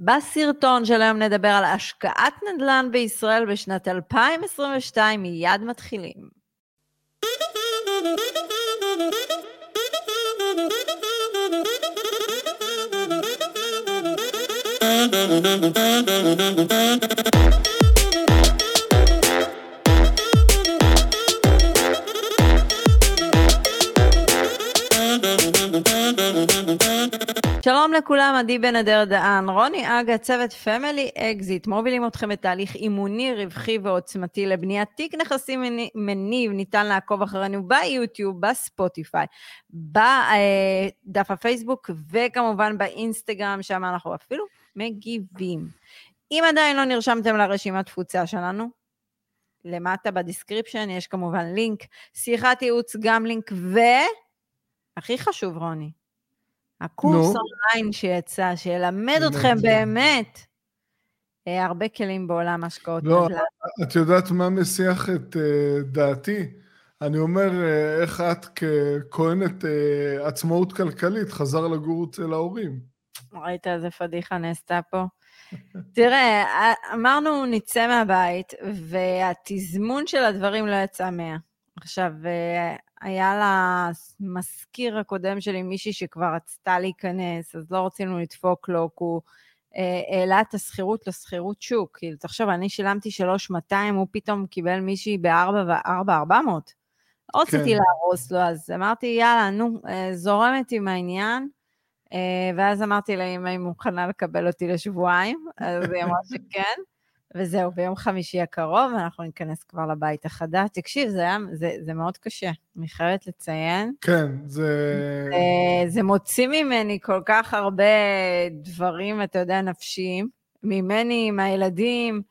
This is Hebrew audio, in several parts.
בסרטון של היום נדבר על השקעת נדל"ן בישראל בשנת 2022, מיד מתחילים. שלום לכולם, עדי בן אדר דהן, רוני אגה, צוות Family Exit, מובילים אתכם בתהליך אימוני, רווחי ועוצמתי לבניית תיק נכסים מניב, ניתן לעקוב אחרינו ביוטיוב, בספוטיפיי, בדף הפייסבוק וכמובן באינסטגרם, שם אנחנו אפילו מגיבים. אם עדיין לא נרשמתם לרשימת תפוצה שלנו, למטה ב description יש כמובן לינק, שיחת ייעוץ גם לינק, והכי חשוב רוני, הקורס אונליין שיצא, שילמד אתכם באמת אה, הרבה כלים בעולם השקעות לא, נדל"ן. את יודעת מה מסיח את uh, דעתי? אני אומר, uh, איך את ככהנת uh, עצמאות כלכלית חזר לגור אצל ההורים? ראית איזה פדיחה נעשתה פה? תראה, אמרנו נצא מהבית, והתזמון של הדברים לא יצא מאה. עכשיו, היה למזכיר הקודם שלי מישהי שכבר רצתה להיכנס, אז לא רצינו לדפוק לו, כי הוא אה, העלה את השכירות לשכירות שוק. כאילו, תחשוב, אני שילמתי 3,200, הוא פתאום קיבל מישהי ב-4,400. לא רציתי כן. להרוס לו, אז אמרתי, יאללה, נו, אה, זורמת עם העניין. אה, ואז אמרתי לה אם היא מוכנה לקבל אותי לשבועיים, אז היא אמרה שכן. וזהו, ביום חמישי הקרוב אנחנו ניכנס כבר לבית החדש. תקשיב, זה, היה, זה, זה מאוד קשה, אני חייבת לציין. כן, זה... זה... זה מוציא ממני כל כך הרבה דברים, אתה יודע, נפשיים. ממני, מהילדים,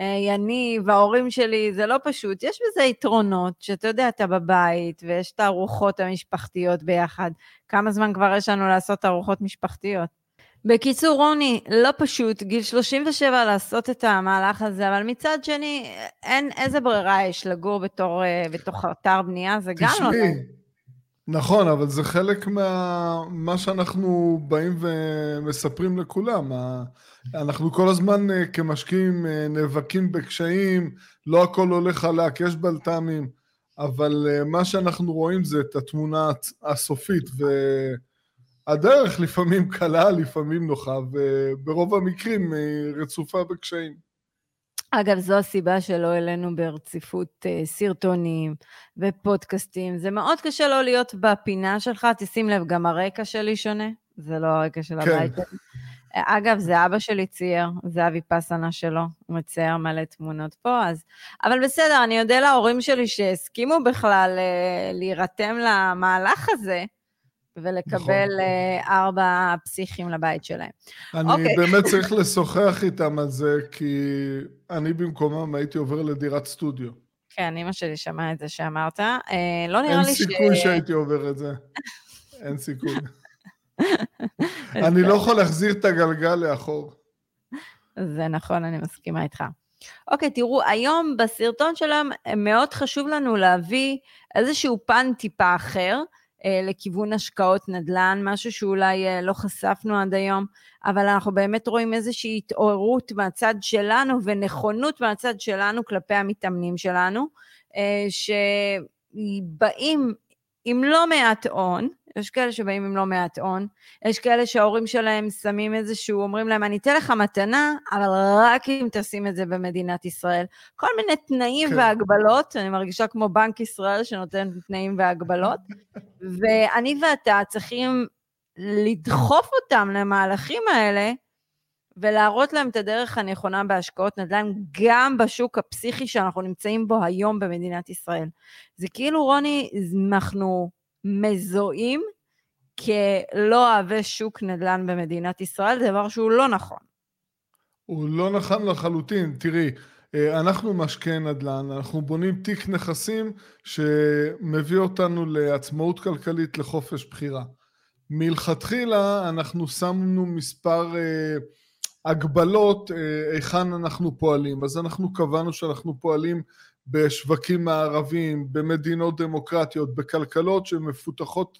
אה, יניב, ההורים שלי, זה לא פשוט. יש בזה יתרונות, שאתה יודע, אתה בבית, ויש את הארוחות המשפחתיות ביחד. כמה זמן כבר יש לנו לעשות ארוחות משפחתיות? בקיצור, רוני, לא פשוט, גיל 37 לעשות את המהלך הזה, אבל מצד שני, אין איזה ברירה יש לגור בתור, אה, בתוך אתר בנייה, זה גם לא... תשמעי, נכון, אבל זה חלק מה שאנחנו באים ומספרים לכולם. אנחנו כל הזמן אה, כמשקיעים אה, נאבקים בקשיים, לא הכל הולך חלק, יש בלת"מים, אבל מה שאנחנו רואים זה את התמונה הסופית, ו... הדרך לפעמים קלה, לפעמים נוחה, וברוב המקרים רצופה בקשיים. אגב, זו הסיבה שלא העלינו ברציפות uh, סרטונים ופודקאסטים. זה מאוד קשה לא להיות בפינה שלך, תשים לב, גם הרקע שלי שונה, זה לא הרקע של כן. הבית. אגב, זה אבא שלי צייר, זה אבי פסנה שלו, הוא מצייר מלא תמונות פה, אז... אבל בסדר, אני אודה להורים שלי שהסכימו בכלל uh, להירתם למהלך הזה, ולקבל נכון. אה, ארבע פסיכים לבית שלהם. אני okay. אוקיי. באמת צריך לשוחח איתם על זה, כי אני במקומם הייתי עובר לדירת סטודיו. כן, אימא שלי שמעה את זה שאמרת. אה, לא נראה לי ש... אין סיכוי שהייתי עובר את זה. אין סיכוי. אני לא יכול להחזיר את הגלגל לאחור. זה נכון, אני מסכימה איתך. אוקיי, תראו, היום בסרטון שלהם מאוד חשוב לנו להביא איזשהו פן טיפה אחר. אה, לכיוון השקעות נדל"ן, משהו שאולי אה, לא חשפנו עד היום, אבל אנחנו באמת רואים איזושהי התעוררות מהצד שלנו ונכונות מהצד שלנו כלפי המתאמנים שלנו, אה, שבאים עם לא מעט הון, יש כאלה שבאים עם לא מעט הון, יש כאלה שההורים שלהם שמים איזשהו, אומרים להם, אני אתן לך מתנה, אבל רק אם תשים את זה במדינת ישראל. כל מיני תנאים כן. והגבלות, אני מרגישה כמו בנק ישראל שנותן תנאים והגבלות, ואני ואתה צריכים לדחוף אותם למהלכים האלה, ולהראות להם את הדרך הנכונה בהשקעות נדל"ן, גם בשוק הפסיכי שאנחנו נמצאים בו היום במדינת ישראל. זה כאילו, רוני, אנחנו מזוהים כלא אוהבי שוק נדל"ן במדינת ישראל, זה דבר שהוא לא נכון. הוא לא נכון לחלוטין. תראי, אה, אנחנו משקיעי נדל"ן, אנחנו בונים תיק נכסים שמביא אותנו לעצמאות כלכלית, לחופש בחירה. מלכתחילה אנחנו שמנו מספר אה, הגבלות אה, היכן אנחנו פועלים. אז אנחנו קבענו שאנחנו פועלים בשווקים מערביים, במדינות דמוקרטיות, בכלכלות שמפותחות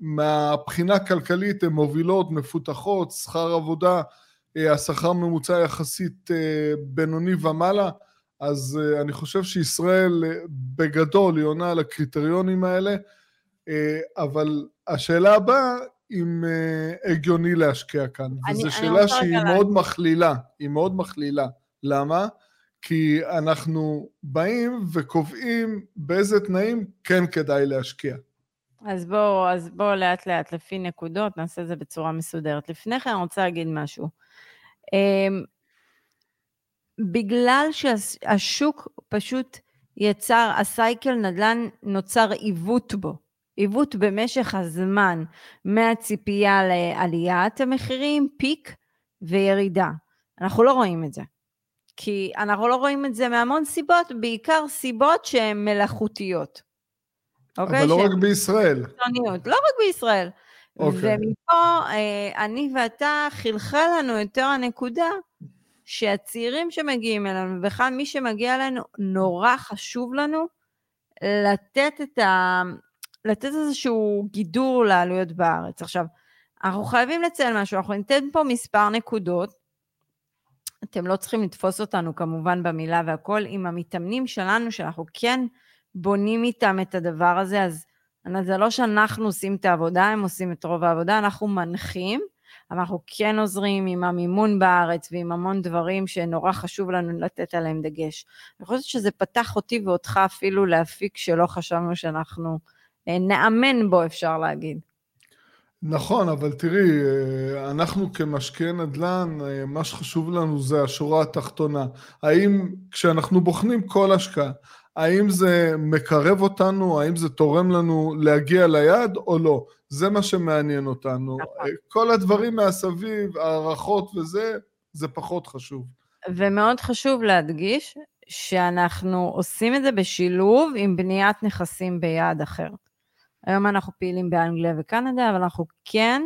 מהבחינה הכלכלית הן מובילות, מפותחות, שכר עבודה, השכר ממוצע יחסית בינוני ומעלה, אז אני חושב שישראל בגדול היא עונה על הקריטריונים האלה, אבל השאלה הבאה אם uh, הגיוני להשקיע כאן. וזו שאלה שהיא מאוד מכלילה, היא מאוד מכלילה. למה? כי אנחנו באים וקובעים באיזה תנאים כן כדאי להשקיע. אז בואו אז בוא לאט לאט, לפי נקודות, נעשה את זה בצורה מסודרת. לפני כן אני רוצה להגיד משהו. Um, בגלל שהשוק פשוט יצר, הסייקל נדל"ן נוצר עיוות בו. עיוות במשך הזמן מהציפייה לעליית המחירים, פיק וירידה. אנחנו לא רואים את זה. כי אנחנו לא רואים את זה מהמון סיבות, בעיקר סיבות שהן מלאכותיות. אוקיי? אבל לא רק בישראל. לא רק בישראל. אוקיי. ומפה אה, אני ואתה חלחל לנו יותר הנקודה שהצעירים שמגיעים אלינו, ובכלל מי שמגיע אלינו, נורא חשוב לנו לתת את ה... לתת איזשהו גידור לעלויות בארץ. עכשיו, אנחנו חייבים לציין משהו, אנחנו ניתן פה מספר נקודות, אתם לא צריכים לתפוס אותנו כמובן במילה והכל, עם המתאמנים שלנו, שאנחנו כן בונים איתם את הדבר הזה, אז זה לא שאנחנו עושים את העבודה, הם עושים את רוב העבודה, אנחנו מנחים, אבל אנחנו כן עוזרים עם המימון בארץ ועם המון דברים שנורא חשוב לנו לתת עליהם דגש. אני חושבת שזה פתח אותי ואותך אפילו להפיק שלא חשבנו שאנחנו אה, נאמן בו, אפשר להגיד. נכון, אבל תראי, אה, אנחנו כמשקיעי נדל"ן, אה, מה שחשוב לנו זה השורה התחתונה. האם כשאנחנו בוחנים כל השקעה, האם זה מקרב אותנו, האם זה תורם לנו להגיע ליעד או לא? זה מה שמעניין אותנו. נכון. כל הדברים מהסביב, הערכות וזה, זה פחות חשוב. ומאוד חשוב להדגיש שאנחנו עושים את זה בשילוב עם בניית נכסים ביעד אחר. היום אנחנו פעילים באנגליה וקנדה, אבל אנחנו כן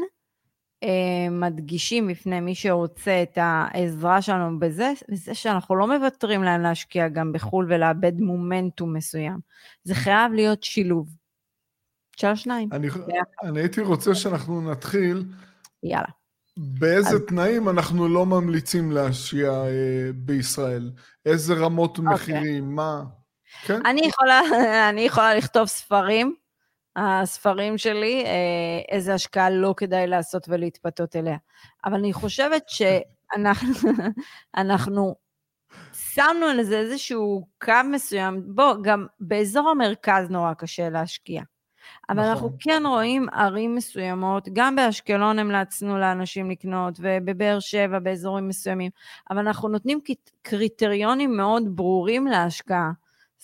אה, מדגישים בפני מי שרוצה את העזרה שלנו בזה, בזה שאנחנו לא מוותרים להם להשקיע גם בחו"ל ולאבד מומנטום מסוים. זה חייב להיות שילוב. של השניים. אני, אני הייתי רוצה שאנחנו נתחיל. יאללה. באיזה אז... תנאים אנחנו לא ממליצים להשקיע אה, בישראל? איזה רמות אוקיי. מחירים, מה? כן? אני יכולה, אני יכולה לכתוב ספרים הספרים שלי, אה, איזה השקעה לא כדאי לעשות ולהתפתות אליה. אבל אני חושבת שאנחנו שמנו על זה איזשהו קו מסוים, בוא, גם באזור המרכז נורא קשה להשקיע. אבל נכון. אנחנו כן רואים ערים מסוימות, גם באשקלון המלצנו לאנשים לקנות, ובבאר שבע באזורים מסוימים, אבל אנחנו נותנים קריטריונים מאוד ברורים להשקעה.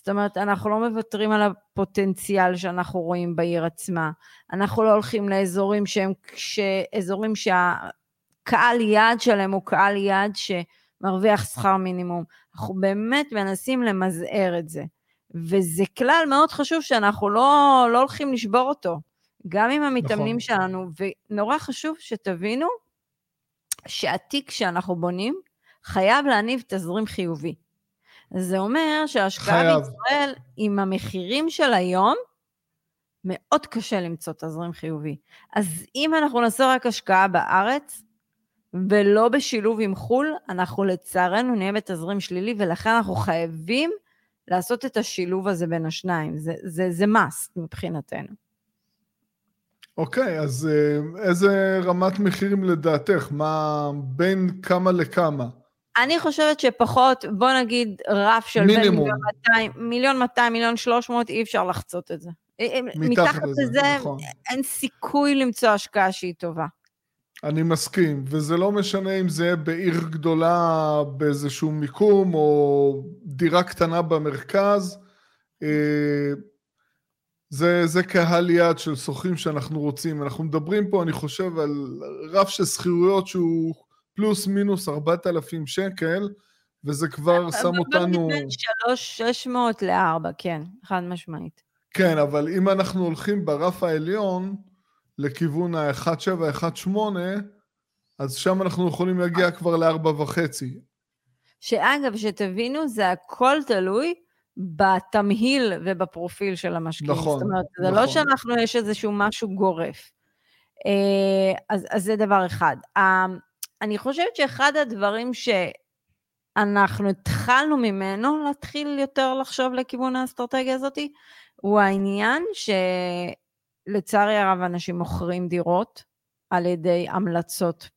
זאת אומרת, אנחנו לא מוותרים על הפוטנציאל שאנחנו רואים בעיר עצמה. אנחנו לא הולכים לאזורים שהם. אזורים שהקהל יעד שלהם הוא קהל יעד שמרוויח שכר מינימום. אנחנו באמת מנסים למזער את זה. וזה כלל מאוד חשוב שאנחנו לא, לא הולכים לשבור אותו, גם עם המתאמנים נכון. שלנו, ונורא חשוב שתבינו שהתיק שאנחנו בונים חייב להניב תזרים חיובי. זה אומר שההשקעה בישראל, עם המחירים של היום, מאוד קשה למצוא תזרים חיובי. אז אם אנחנו נעשה רק השקעה בארץ, ולא בשילוב עם חו"ל, אנחנו לצערנו נהיה בתזרים שלילי, ולכן אנחנו חייבים לעשות את השילוב הזה בין השניים. זה, זה, זה must מבחינתנו. אוקיי, okay, אז אה, איזה רמת מחירים לדעתך? מה בין כמה לכמה? אני חושבת שפחות, בוא נגיד רף של מינימום. בין מיליון 200, מיליון 200, מיליון 300, אי אפשר לחצות את זה. אה, אה, מתחת לזה, נכון. אין סיכוי למצוא השקעה שהיא טובה. אני מסכים, וזה לא משנה אם זה בעיר גדולה באיזשהו מיקום, או דירה קטנה במרכז. אה, זה, זה קהל יעד של שוכרים שאנחנו רוצים. אנחנו מדברים פה, אני חושב, על רף של שכירויות שהוא פלוס מינוס 4,000 שקל, וזה כבר שם אותנו... בין 3,600 ל-4, כן, חד משמעית. כן, אבל אם אנחנו הולכים ברף העליון, לכיוון ה-1.7, 1.8, אז שם אנחנו יכולים להגיע כבר ל-4.5. שאגב, שתבינו, זה הכל תלוי בתמהיל ובפרופיל של המשקיעים. נכון, זאת אומרת, זה לא נכון. שאנחנו, יש איזשהו משהו גורף. אה, אז, אז זה דבר אחד. אני חושבת שאחד הדברים שאנחנו התחלנו ממנו, להתחיל יותר לחשוב לכיוון האסטרטגיה הזאת, הוא העניין שלצערי הרב אנשים מוכרים דירות על ידי המלצות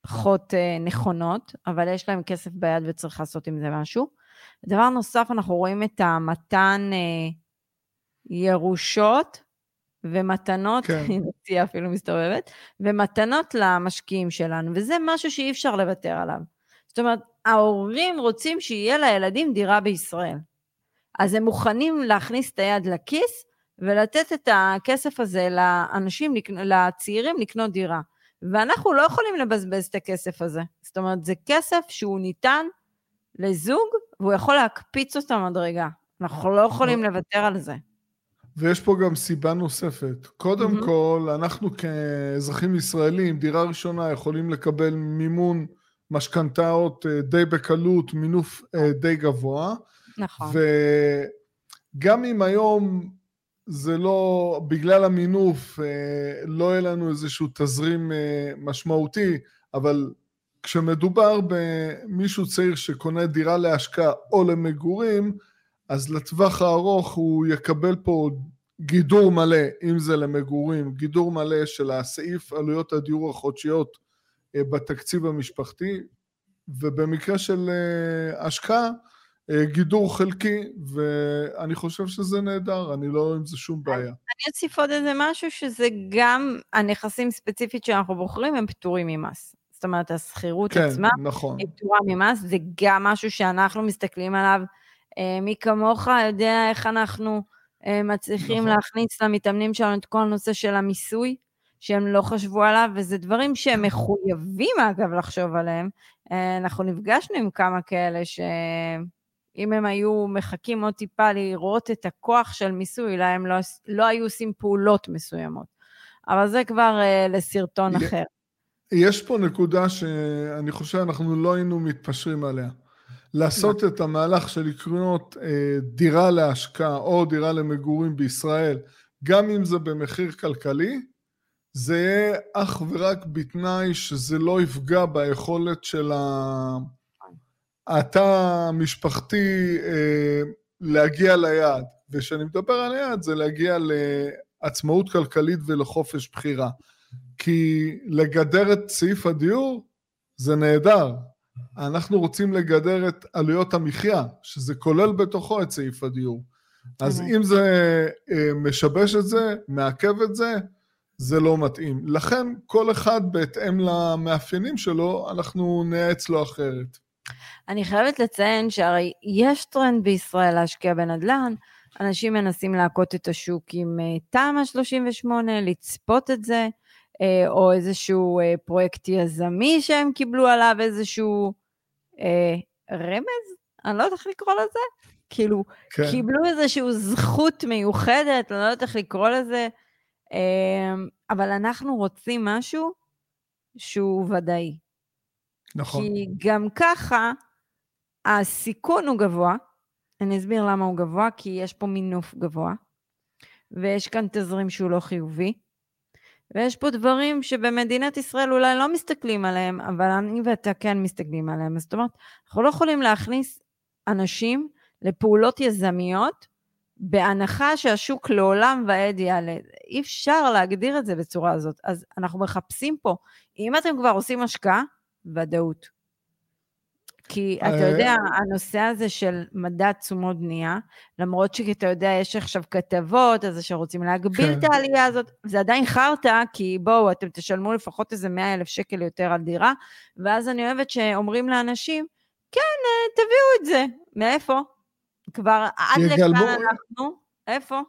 פחות אה, נכונות, אבל יש להם כסף ביד וצריך לעשות עם זה משהו. דבר נוסף, אנחנו רואים את המתן אה, ירושות ומתנות, כן. צייה אפילו מסתובבת, ומתנות למשקיעים שלנו, וזה משהו שאי אפשר לוותר עליו. זאת אומרת, ההורים רוצים שיהיה לילדים דירה בישראל. אז הם מוכנים להכניס את היד לכיס ולתת את הכסף הזה לאנשים, לצעירים לקנות דירה. ואנחנו לא יכולים לבזבז את הכסף הזה. זאת אומרת, זה כסף שהוא ניתן לזוג, והוא יכול להקפיץ אותה מדרגה. אנחנו לא יכולים לוותר על זה. ויש פה גם סיבה נוספת. קודם מהמם. כל, אנחנו כאזרחים ישראלים, דירה ראשונה, יכולים לקבל מימון משכנתאות אה, די בקלות, מינוף אה, די גבוה. נכון. וגם אם היום זה לא, בגלל המינוף, אה, לא יהיה לנו איזשהו תזרים משמעותי, אבל כשמדובר במישהו צעיר שקונה דירה להשקעה או למגורים, אז לטווח הארוך הוא יקבל פה גידור מלא, אם זה למגורים, גידור מלא של הסעיף עלויות הדיור החודשיות אה, בתקציב המשפחתי, ובמקרה של אה, השקעה, אה, גידור חלקי, ואני חושב שזה נהדר, אני לא רואה עם זה שום בעיה. אני אוסיף עוד איזה משהו, שזה גם הנכסים ספציפית שאנחנו בוחרים, הם פטורים ממס. זאת אומרת, השכירות כן, עצמה נכון. היא פטורה ממס, זה גם משהו שאנחנו מסתכלים עליו. אה, מי כמוך יודע איך אנחנו אה, מצליחים נכון. להכניס למתאמנים שלנו את כל הנושא של המיסוי, שהם לא חשבו עליו, וזה דברים שהם מחויבים, אגב, לחשוב עליהם. אה, אנחנו נפגשנו עם כמה כאלה שאם הם היו מחכים עוד טיפה לראות את הכוח של מיסוי, אולי הם לא, לא היו עושים פעולות מסוימות. אבל זה כבר אה, לסרטון י- אחר. יש פה נקודה שאני חושב אנחנו לא היינו מתפשרים עליה. לעשות את המהלך של לקנות אה, דירה להשקעה או דירה למגורים בישראל, גם אם זה במחיר כלכלי, זה יהיה אך ורק בתנאי שזה לא יפגע ביכולת של התא המשפחתי אה, להגיע ליעד. וכשאני מדבר על היעד זה להגיע לעצמאות כלכלית ולחופש בחירה. כי לגדר את סעיף הדיור זה נהדר. אנחנו רוצים לגדר את עלויות המחיה, שזה כולל בתוכו את סעיף הדיור. אז. אם זה אה, משבש את זה, מעכב את זה, זה לא מתאים. לכן כל אחד בהתאם למאפיינים שלו, אנחנו נייעץ לו אחרת. אני חייבת לציין שהרי יש טרנד בישראל להשקיע בנדל"ן, אנשים מנסים להכות את השוק עם אה, תמ"א 38, לצפות את זה, או איזשהו אה, פרויקט יזמי שהם קיבלו עליו איזשהו אה, רמז? אני לא יודעת איך לקרוא לזה. כאילו, כן, קיבלו איזושהי זכות מיוחדת, אני לא יודעת איך לקרוא לזה, אה, אבל אנחנו רוצים משהו שהוא ודאי. נכון. כי גם ככה הסיכון הוא גבוה. אני אסביר למה הוא גבוה, כי יש פה מינוף גבוה, ויש כאן תזרים שהוא לא חיובי, ויש פה דברים שבמדינת ישראל אולי לא מסתכלים עליהם, אבל אני ואתה כן מסתכלים עליהם. זאת אומרת, אנחנו לא יכולים להכניס אנשים לפעולות יזמיות בהנחה שהשוק לעולם ועד יעלה. אי אפשר להגדיר את זה בצורה הזאת. אז אנחנו מחפשים פה, אם אתם כבר עושים השקעה, ודאות. כי אתה אה, יודע, הנושא הזה של מדד תשומות בנייה, למרות שאתה יודע, יש עכשיו כתבות, אז שרוצים להגביל כן. את העלייה הזאת, זה עדיין חרטא, כי בואו, אתם תשלמו לפחות איזה 100 אלף שקל יותר על דירה, ואז אני אוהבת שאומרים לאנשים, כן, אה, תביאו את זה. מאיפה? כבר עד לכאן אנחנו, איפה?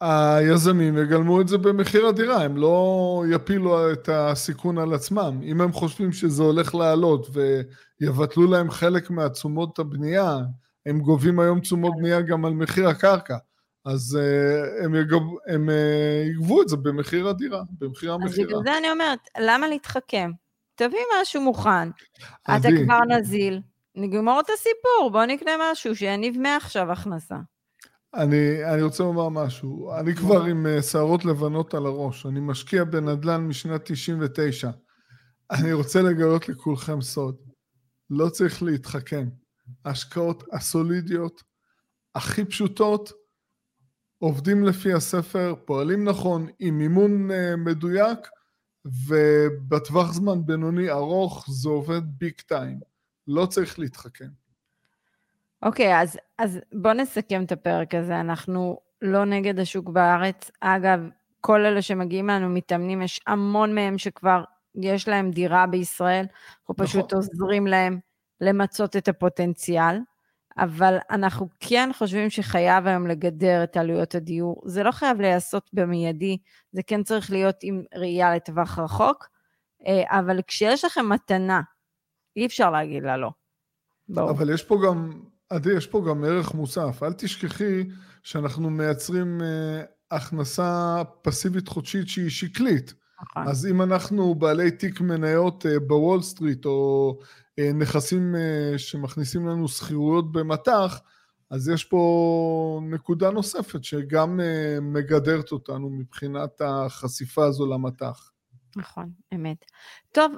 היזמים יגלמו את זה במחיר הדירה, הם לא יפילו את הסיכון על עצמם. אם הם חושבים שזה הולך לעלות ויבטלו להם חלק מהתשומות הבנייה, הם גובים היום תשומות בנייה גם על מחיר הקרקע, אז uh, הם, יגב, הם uh, יגבו את זה במחיר הדירה, במחיר אז המכירה. בגלל זה אני אומרת, למה להתחכם? תביא משהו מוכן. אתה כבר נזיל, נגמור את הסיפור, בוא נקנה משהו שיניב מעכשיו הכנסה. אני, אני רוצה לומר משהו. אני כבר עם uh, שערות לבנות על הראש. אני משקיע בנדל"ן משנת 99. אני רוצה לגלות לכולכם סוד. לא צריך להתחכם. ההשקעות הסולידיות, הכי פשוטות, עובדים לפי הספר, פועלים נכון, עם מימון uh, מדויק, ובטווח זמן בינוני ארוך זה עובד ביג טיים. לא צריך להתחכם. אוקיי, okay, אז, אז בואו נסכם את הפרק הזה. אנחנו לא נגד השוק בארץ. אגב, כל אלה שמגיעים לנו מתאמנים, יש המון מהם שכבר יש להם דירה בישראל, אנחנו נכון. פשוט עוזרים להם למצות את הפוטנציאל. אבל אנחנו כן חושבים שחייב היום לגדר את עלויות הדיור. זה לא חייב להיעשות במיידי, זה כן צריך להיות עם ראייה לטווח רחוק, אה, אבל כשיש לכם מתנה, אי אפשר להגיד לה לא. בואו. אבל יש פה גם, עדי, יש פה גם ערך מוסף. אל תשכחי שאנחנו מייצרים אה, הכנסה פסיבית חודשית שהיא שקלית. נכון. אז אם אנחנו בעלי תיק מניות אה, בוול סטריט, או אה, נכסים אה, שמכניסים לנו שכירויות במטח, אז יש פה נקודה נוספת שגם אה, מגדרת אותנו מבחינת החשיפה הזו למטח. נכון, אמת. טוב,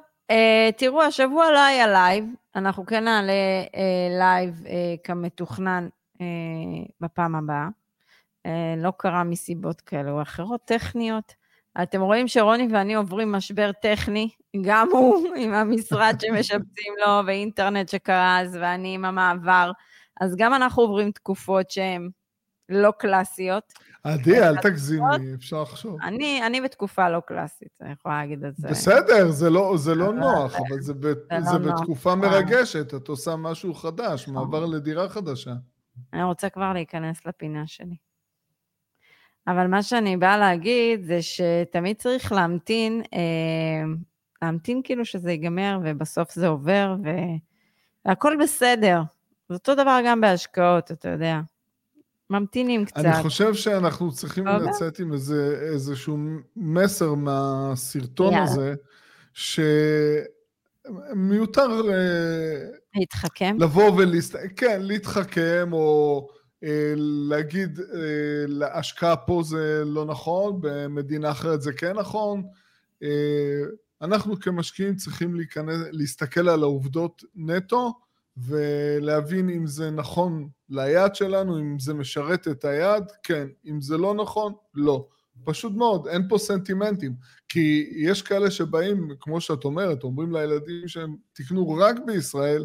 תראו, השבוע לא היה live, אנחנו כן נעלה live כמתוכנן בפעם הבאה. לא קרה מסיבות כאלה או אחרות, טכניות. אתם רואים שרוני ואני עוברים משבר טכני, גם הוא עם המשרד שמשפצים לו ואינטרנט שקרס, ואני עם המעבר, אז גם אנחנו עוברים תקופות שהן לא קלאסיות. עדי, אל תגזימי, אפשר לחשוב. אני, אני בתקופה לא קלאסית, אני יכולה להגיד את זה. בסדר, זה לא, זה לא נוח, אבל זה, ב, זה, זה לא בתקופה נוח. מרגשת, את עושה משהו חדש, מעבר לדירה חדשה. אני רוצה כבר להיכנס לפינה שלי. אבל מה שאני באה להגיד זה שתמיד צריך להמתין, אה, להמתין כאילו שזה ייגמר ובסוף זה עובר והכל בסדר. זה אותו דבר גם בהשקעות, אתה יודע. ממתינים קצת. אני חושב שאנחנו צריכים לא לצאת עם איזה, איזשהו מסר מהסרטון יאללה. הזה, שמיותר... אה, להתחכם? לבוא ולהסת... כן, להתחכם, או... אה, להגיד אה, להשקעה פה זה לא נכון, במדינה אחרת זה כן נכון. אה, אנחנו כמשקיעים צריכים להיכנס, להסתכל על העובדות נטו ולהבין אם זה נכון ליעד שלנו, אם זה משרת את היעד, כן. אם זה לא נכון, לא. פשוט מאוד, אין פה סנטימנטים. כי יש כאלה שבאים, כמו שאת אומרת, אומרים לילדים שהם תקנו רק בישראל,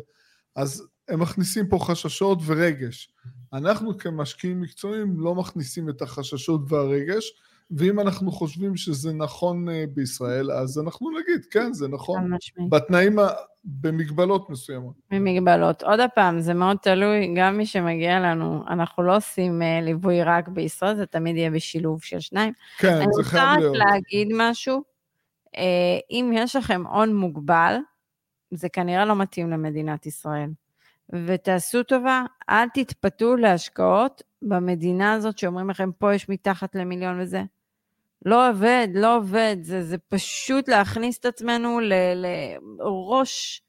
אז הם מכניסים פה חששות ורגש. אנחנו כמשקיעים מקצועיים לא מכניסים את החששות והרגש, ואם אנחנו חושבים שזה נכון אה, בישראל, אז אנחנו נגיד, כן, זה נכון. בתנאים, במגבלות מסוימות. במגבלות. עוד פעם, זה מאוד תלוי, גם מי שמגיע לנו, אנחנו לא עושים אה, ליווי רק בישראל, זה תמיד יהיה בשילוב של שניים. כן, זה חייב להיות. אני רוצה רק להגיד משהו, אה, אם יש לכם הון מוגבל, זה כנראה לא מתאים למדינת ישראל. ותעשו טובה, אל תתפתו להשקעות במדינה הזאת שאומרים לכם, פה יש מתחת למיליון וזה. לא עובד, לא עובד, זה, זה פשוט להכניס את עצמנו ל, לראש,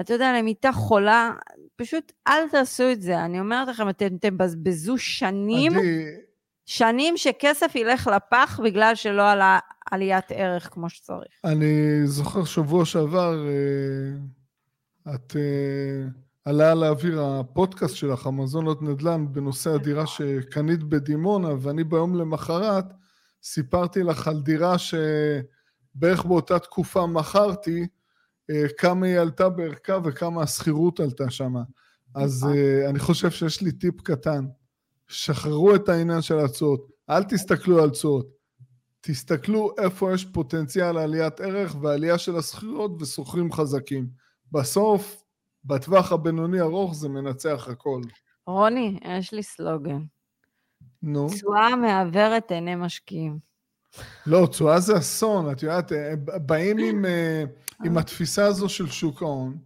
אתה יודע, למיטה חולה, פשוט אל תעשו את זה. אני אומרת לכם, אתם תבזבזו שנים, אני... שנים שכסף ילך לפח בגלל שלא עלה עליית ערך כמו שצריך. אני זוכר שבוע שעבר, אה, את... אה, עלה לאוויר הפודקאסט שלך, המזונות נדל"ן, בנושא הדירה שקנית בדימונה, ואני ביום למחרת סיפרתי לך על דירה שבערך באותה תקופה מכרתי, אה, כמה היא עלתה בערכה וכמה השכירות עלתה שם. אז נכון. אה, אני חושב שיש לי טיפ קטן, שחררו את העניין של התשואות, אל תסתכלו על תשואות, תסתכלו איפה יש פוטנציאל עליית ערך ועלייה של השכירות ושוכרים חזקים. בסוף בטווח הבינוני ארוך זה מנצח הכל. רוני, יש לי סלוגן. נו. תשואה מעוורת עיני משקיעים. לא, תשואה זה אסון, את יודעת, אה, באים עם, אה, עם התפיסה הזו של שוק ההון,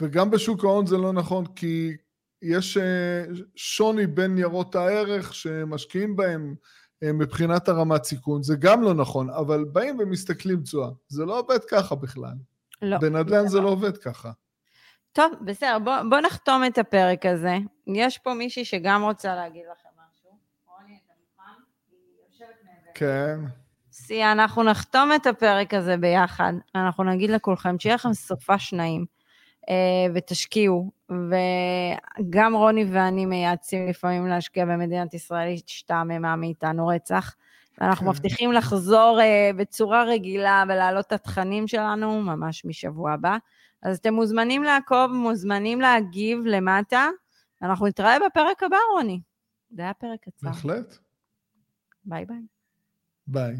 וגם בשוק ההון זה לא נכון, כי יש אה, שוני בין ניירות הערך שמשקיעים בהם מבחינת הרמת סיכון, זה גם לא נכון, אבל באים ומסתכלים תשואה. זה לא עובד ככה בכלל. לא. בנדל"ן זה לא עובד ככה. טוב, בסדר, בוא, בוא נחתום את הפרק הזה. יש פה מישהי שגם רוצה להגיד לכם משהו. רוני, אתה מוכן? היא יושבת מעבר. כן. סי, אנחנו נחתום את הפרק הזה ביחד. אנחנו נגיד לכולכם שיהיה לכם סופש נעים, אה, ותשקיעו. וגם רוני ואני מייעצים לפעמים להשקיע במדינת ישראל, השתעממה מאיתנו רצח. ואנחנו כן. מבטיחים לחזור אה, בצורה רגילה ולהעלות את התכנים שלנו ממש משבוע הבא. אז אתם מוזמנים לעקוב, מוזמנים להגיב למטה. אנחנו נתראה בפרק הבא, רוני. זה היה פרק קצר. בהחלט. ביי ביי. ביי.